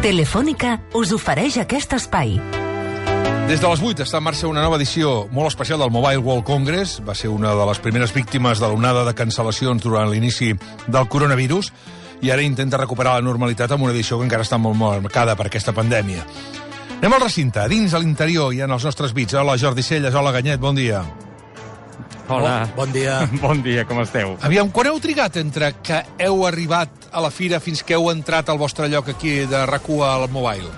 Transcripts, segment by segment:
Telefònica us ofereix aquest espai. Des de les 8 està en marxa una nova edició molt especial del Mobile World Congress. Va ser una de les primeres víctimes de l'onada de cancel·lacions durant l'inici del coronavirus i ara intenta recuperar la normalitat amb una edició que encara està molt marcada per aquesta pandèmia. Anem al recinte, dins a l'interior hi ha els nostres bits. Hola, Jordi Celles, hola, Ganyet, bon dia. Hola. Bon, bon dia. Bon dia, com esteu? Aviam, quan heu trigat entre que heu arribat a la fira fins que heu entrat al vostre lloc aquí de recua al Mobile?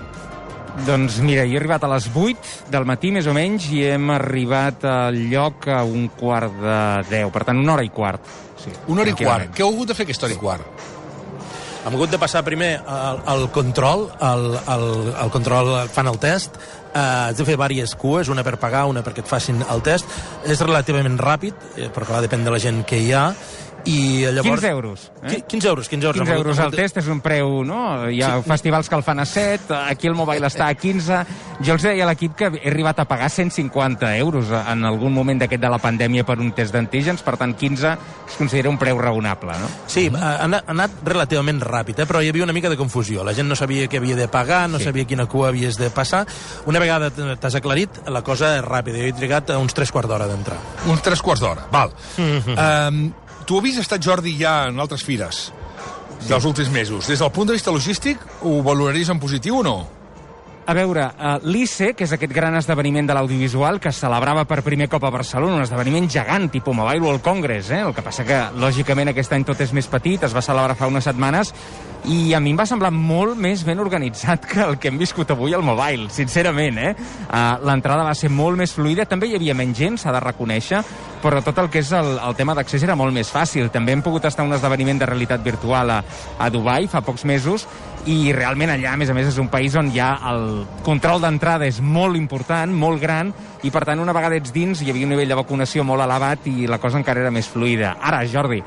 Doncs mira, jo he arribat a les 8 del matí, més o menys, i hem arribat al lloc a un quart de 10. Per tant, una hora i quart. Sí, Una hora i quart. Què heu hagut de fer aquesta hora i quart? Hem hagut de passar primer el, el control, el, el, el control fan el test, eh, has de fer diverses cues, una per pagar, una perquè et facin el test. És relativament ràpid, eh, però clar, depèn de la gent que hi ha, i llavors... 15 euros. Qui- 15 euros, 15 euros. 15 Hem hagut- euros de- test és un preu, no? Hi ha Sí. festivals que el fan a 7, aquí el mobile està a 15. Jo els deia a l'equip que he arribat a pagar 150 euros en algun moment d'aquest de la pandèmia per un test d'antígens, per tant 15 es considera un preu raonable, no? Sí, ha anat, relativament ràpid, eh? però hi havia una mica de confusió. La gent no sabia què havia de pagar, no Sí. sabia quina cua havies de passar. Una vegada t'has aclarit, la cosa és ràpida. Jo he trigat uns tres quarts d'hora d'entrar. Uns tres quarts d'hora, val. um, tu havies estat, Jordi, ja en altres fires dels últims mesos. Des del punt de vista logístic, ho valoraries en positiu o no? A veure, uh, l'ICE, que és aquest gran esdeveniment de l'audiovisual que es celebrava per primer cop a Barcelona, un esdeveniment gegant, tipus Mobile World Congress, eh? el que passa que, lògicament, aquest any tot és més petit, es va celebrar fa unes setmanes, i a mi em va semblar molt més ben organitzat que el que hem viscut avui al Mobile, sincerament, eh? Uh, L'entrada va ser molt més fluida, també hi havia menys gent, s'ha de reconèixer, però tot el que és el, el tema d'accés era molt més fàcil. També hem pogut estar un esdeveniment de realitat virtual a, a Dubai fa pocs mesos, i realment allà, a més a més, és un país on ja el control d'entrada és molt important, molt gran, i per tant, una vegada ets dins, hi havia un nivell de vacunació molt elevat i la cosa encara era més fluida. Ara, Jordi,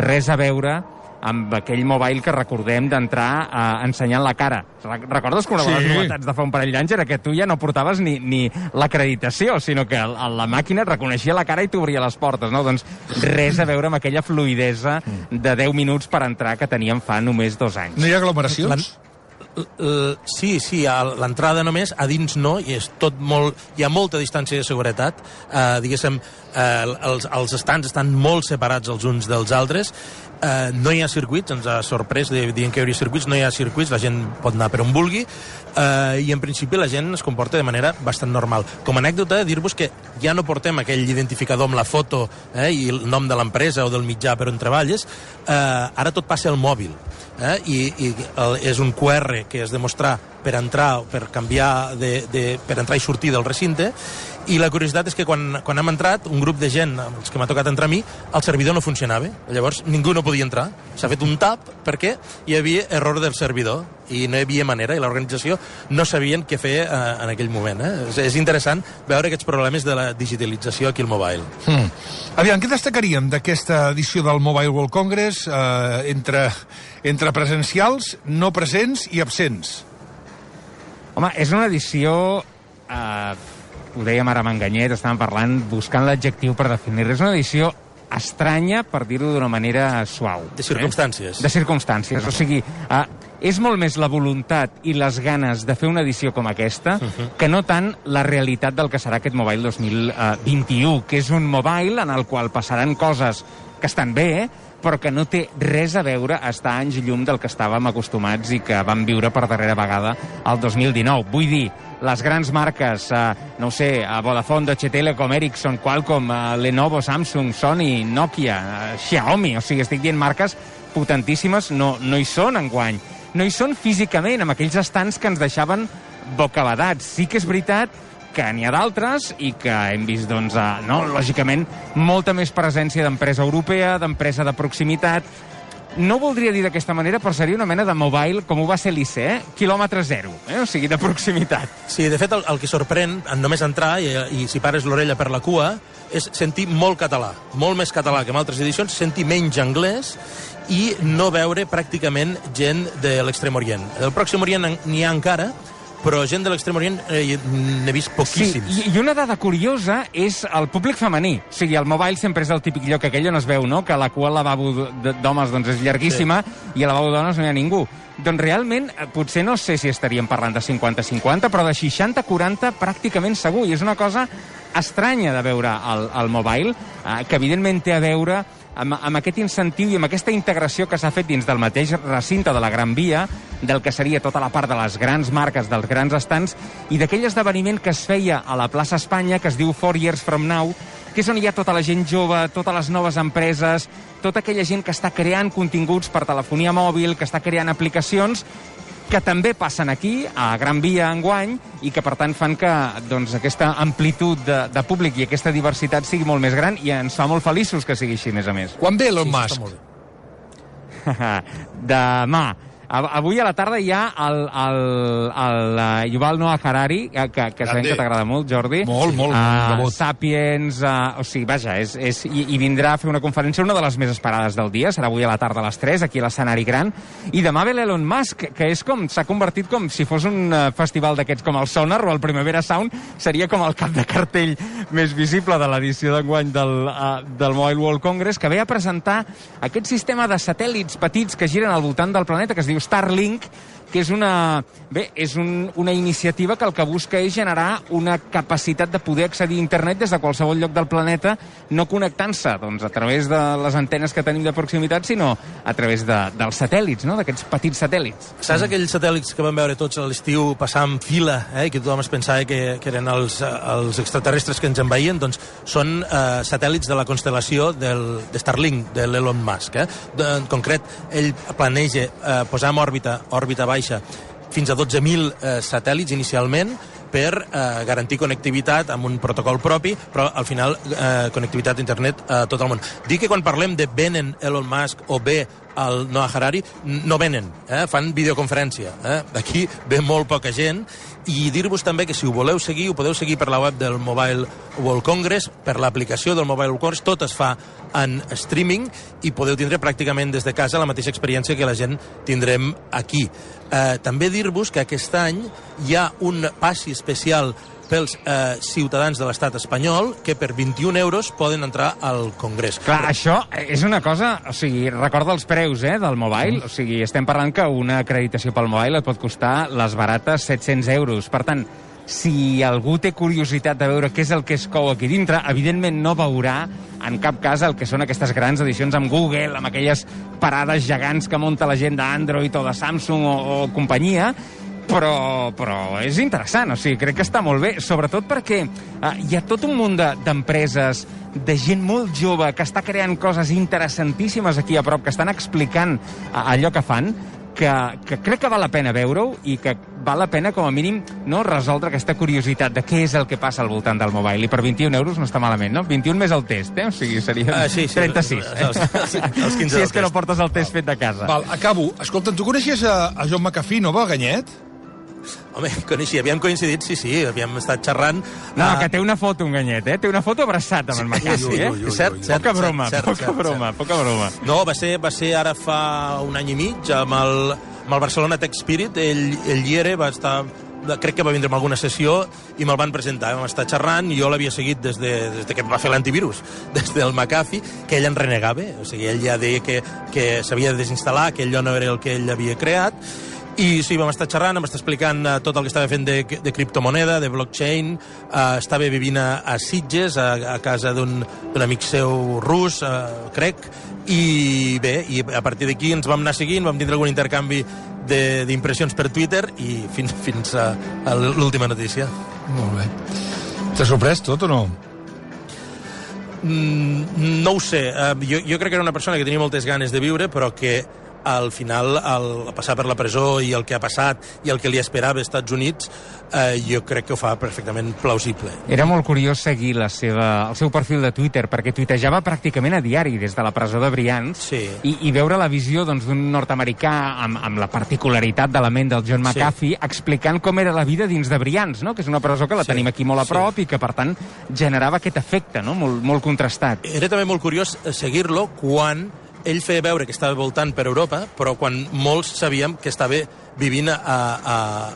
res a veure amb aquell mobile que recordem d'entrar eh, ensenyant la cara. Re- Recordes que una de les Sí. novetats de fa un parell d'anys era que tu ja no portaves ni, ni l'acreditació, sinó que la màquina et reconeixia la cara i t'obria les portes, no? Doncs res a veure amb aquella fluidesa de 10 minuts per entrar que teníem fa només dos anys. No hi ha aglomeracions? Sí, sí, a l'entrada només, a dins no, i és tot molt... Hi ha molta distància de seguretat. Eh, diguéssim, eh, els, els estants estan molt separats els uns dels altres. Eh, no hi ha circuits, ens ha sorprès de- dient que hi hauria circuits, no hi ha circuits, la gent pot anar per on vulgui, eh, i en principi la gent es comporta de manera bastant normal. Com a anècdota, dir-vos que ja no portem aquell identificador amb la foto eh, i el nom de l'empresa o del mitjà per on treballes, eh, ara tot passa al mòbil eh? I, i el, és un QR que has de mostrar per entrar, per canviar de, de, per entrar i sortir del recinte i la curiositat és que quan, quan hem entrat un grup de gent, els que m'ha tocat entrar a mi el servidor no funcionava, llavors ningú no podia entrar, s'ha fet un tap perquè hi havia error del servidor i no hi havia manera, i l'organització no sabien què fer eh, en aquell moment eh? és, és interessant veure aquests problemes de la digitalització aquí al mobile Hmm. Aviam, què destacaríem d'aquesta edició del Mobile World Congress eh, entre, entre presencials, no presents i absents? Home, és una edició... Eh, ho dèiem ara amb Enganyet, estàvem parlant, buscant l'adjectiu per definir És una edició estranya, per dir-ho d'una manera suau. de circumstàncies Eh? De circumstàncies. O sigui, eh, és molt més la voluntat i les ganes de fer una edició com aquesta que no tant la realitat del que serà aquest Mobile 2021, que és un mobile en el qual passaran coses que estan bé, eh? Però que no té res a veure a estar anys llum del que estàvem acostumats i que vam viure per darrera vegada el 2019. Vull dir, les grans marques, eh, no ho sé, a Vodafone, Deutsche Telekom, Ericsson, Qualcomm, eh, Lenovo, Samsung, Sony, Nokia, eh, Xiaomi, o sigui, estic dient marques potentíssimes, no, no hi són enguany. No hi són físicament, amb aquells estants que ens deixaven bocabadats. Sí que és veritat que n'hi ha d'altres i que hem vist, doncs, no, lògicament, molta més presència d'empresa europea, d'empresa de proximitat, no voldria dir d'aquesta manera, però seria una mena de mobile, com ho va ser l'ICE, eh? quilòmetre zero, eh? o sigui, de proximitat. Sí, de fet, el, el que sorprèn, en només entrar, i, i si pares l'orella per la cua, és sentir molt català, molt més català que en altres edicions, sentir menys anglès i no veure pràcticament gent de l'extrem orient. Del Pròxim Orient en- n'hi ha encara, però gent de l'extrem orient eh, n'he vist poquíssims. Sí, i, una dada curiosa és el públic femení. O sigui, el mobile sempre és el típic lloc aquell on es veu, no?, que la cua al lavabo d'homes doncs, és llarguíssima sí. i al lavabo de dones no hi ha ningú. Doncs realment, eh, potser no sé si estaríem parlant de 50-50, però de 60-40 pràcticament segur. I és una cosa estranya de veure el, el mobile, eh, que evidentment té a veure amb, amb aquest incentiu i amb aquesta integració que s'ha fet dins del mateix recinte de la Gran Via, del que seria tota la part de les grans marques, dels grans estants, i d'aquell esdeveniment que es feia a la plaça Espanya, que es diu Four Years From Now, que és on hi ha tota la gent jove, totes les noves empreses, tota aquella gent que està creant continguts per telefonia mòbil, que està creant aplicacions, que també passen aquí, a Gran Via, enguany, i que, per tant, fan que doncs, aquesta amplitud de, de públic i aquesta diversitat sigui molt més gran i ens fa molt feliços que sigui així, a més a més. Quan ve Elon Sí, Musk? està molt bé. Demà. Avui a la tarda hi ha el, el, el, uh, Yuval Noah Harari, eh, que, que sabem que t'agrada molt, Jordi. Molt, molt, Uh. Sapiens, uh, o sigui, vaja, és, és, i, i vindrà a fer una conferència, una de les més esperades del dia, serà avui a la tarda a les 3, aquí a l'escenari gran, i demà ve l'Elon Musk, que és com, s'ha convertit com si fos un festival d'aquests com el Sonar o el Primavera Sound, seria com el cap de cartell més visible de l'edició d'enguany del, uh, del Mobile World Congress, que ve a presentar aquest sistema de satèl·lits petits que giren al voltant del planeta, que es diu Starlink, que és una, bé, és un, una iniciativa que el que busca és generar una capacitat de poder accedir a internet des de qualsevol lloc del planeta, no connectant-se doncs, a través de les antenes que tenim de proximitat, sinó a través de, dels satèl·lits, no? d'aquests petits satèl·lits. Saps aquells satèl·lits que vam veure tots a l'estiu passar en fila, eh, que tothom es pensava que, que eren els, els extraterrestres que ens envaïen? Doncs són eh, satèl·lits de la constel·lació del, de Starlink, de l'Elon Musk. Eh? De, en concret, ell planeja eh, posar en òrbita, òrbita baixa, fins a 12.000 eh, satèl·lits inicialment, per eh, garantir connectivitat amb un protocol propi, però al final eh, connectivitat d'internet a tot el món. Dic que quan parlem de venen Elon Musk o bé el Noah Harari, no venen, eh? fan videoconferència. Eh? Aquí ve molt poca gent i dir-vos també que si ho voleu seguir, ho podeu seguir per la web del Mobile World Congress, per l'aplicació del Mobile World Congress, tot es fa en streaming i podeu tindre pràcticament des de casa la mateixa experiència que la gent tindrem aquí. Eh, també dir-vos que aquest any hi ha un passi especial pels eh, ciutadans de l'estat espanyol que per 21 euros poden entrar al Congrés. Clar, això és una cosa... O sigui, recorda els preus eh, del mobile. O sigui, estem parlant que una acreditació pel mobile et pot costar les barates 700 euros. Per tant, si algú té curiositat de veure què és el que es cou aquí dintre, evidentment no veurà en cap cas el que són aquestes grans edicions amb Google, amb aquelles parades gegants que munta la gent d'Android o de Samsung o, o companyia, però, però és interessant, o sigui, crec que està molt bé, sobretot perquè eh, hi ha tot un munt de- d'empreses, de, de gent molt jove que està creant coses interessantíssimes aquí a prop, que estan explicant eh, allò que fan, que, que crec que val la pena veure-ho i que val la pena, com a mínim, no resoldre aquesta curiositat de què és el que passa al voltant del mobile. I per 21 euros no està malament, no? 21 més el test, eh? O sigui, seria Ah, sí, sí, 36. els- els- els- els 15 si és que no test. portes el test fet de casa. Val, acabo. Escolta, tu coneixies a, a John McAfee, no, va, Ganyet? Home, coneixia, havíem coincidit, sí, sí, havíem estat xerrant. No, Ah, que té una foto, un ganyet, eh? Té una foto abraçat amb en McCarthy, eh? ui, ui, cert, ui. cert, Poca broma, cert, poca cert, broma, poca broma. No, va ser, va ser ara fa un any i mig amb el, amb el Barcelona Tech Spirit. Ell, ell hi era, va estar crec que va vindre amb alguna sessió i me'l van presentar, vam estar xerrant i jo l'havia seguit des de, des de que va fer l'antivirus, des del McAfee, que ell en renegava, o sigui, ell ja deia que, que s'havia de desinstal·lar, que allò no era el que ell havia creat, i sí, vam estar xerrant, em està explicant uh, tot el que estava fent de, de criptomoneda, de blockchain, uh, estava vivint a, a Sitges, a, a casa d'un amic seu rus, uh, crec, i bé, i a partir d'aquí ens vam anar seguint, vam tindre algun intercanvi de- d'impressions per Twitter i fins, fins a, a l'última notícia. Molt bé. T'ha sorprès tot o no? Mm, no ho sé, uh, jo, jo crec que era una persona que tenia moltes ganes de viure, però que al final, al passar per la presó i el que ha passat i el que li esperava als Estats Units, eh, jo crec que ho fa perfectament plausible. Era molt curiós seguir la seva, el seu perfil de Twitter, perquè tuitejava pràcticament a diari des de la presó de Brians, Sí. i, i veure la visió doncs, d'un nord-americà amb, amb la particularitat de la ment del John McAfee, explicant com era la vida dins de Brians, no? que és una presó que la Sí, tenim aquí molt a sí. prop i que, per tant, generava aquest efecte no? molt, molt contrastat. Era també molt curiós eh, seguir-lo quan ell feia veure que estava voltant per Europa, però quan molts sabíem que estava vivint a, a,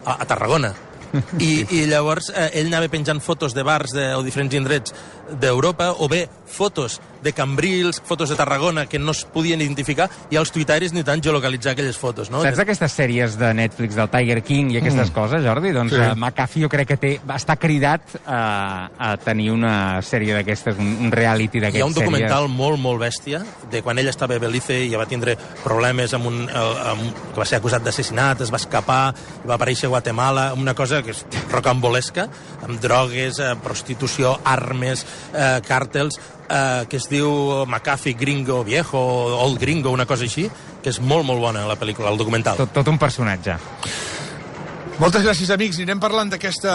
a, a Tarragona. I, i llavors eh, ell anava penjant fotos de bars de, o diferents indrets d'Europa, o bé fotos de Cambrils, fotos de Tarragona, que no es podien identificar, i els tuitaris ni tant geolocalitzar aquelles fotos, no? Saps aquestes sèries de Netflix del Tiger King i aquestes mm. coses, Jordi? Doncs Sí. uh, McAfee jo crec que té, està cridat a, a tenir una sèrie d'aquestes, un, un reality Hi d'aquestes ha un documental molt, molt bèstia de quan ell estava a Belize i va tindre problemes amb un, eh, amb, que va ser acusat d'assassinat, es va escapar, va aparèixer a Guatemala, una cosa que és rocambolesca, amb drogues, eh, prostitució, armes, eh, càrtels, eh, que es diu McAfee Gringo Viejo, Old Gringo, una cosa així, que és molt, molt bona la pel·lícula, el documental. Tot, tot un personatge. Moltes gràcies, amics. Anirem parlant d'aquesta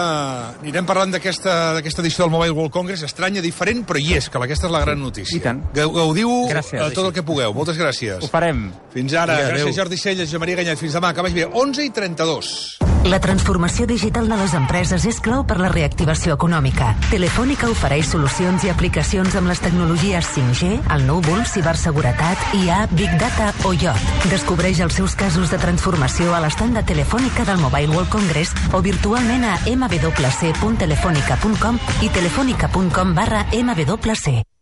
anirem parlant d'aquesta d'aquesta edició del Mobile World Congress. Estranya, diferent, però hi és, que aquesta és la gran notícia. I tant. Gau- Gaudiu Gràcies. eh, tot el que pugueu. Moltes gràcies. Ho farem. Fins ara. Adéu. gràcies, Jordi Celles, Jo Maria Ganyet. Fins demà, que vagi bé. 11 i 32. La transformació digital de les empreses és clau per la reactivació econòmica. Telefònica ofereix solucions i aplicacions amb les tecnologies 5G, el núvol, ciberseguretat, IA, Big Data o IoT. Descobreix els seus casos de transformació a l'estand de Telefònica del Mobile World Congress o virtualment a mwc.telefonica.com i telefonica.com barra mwc.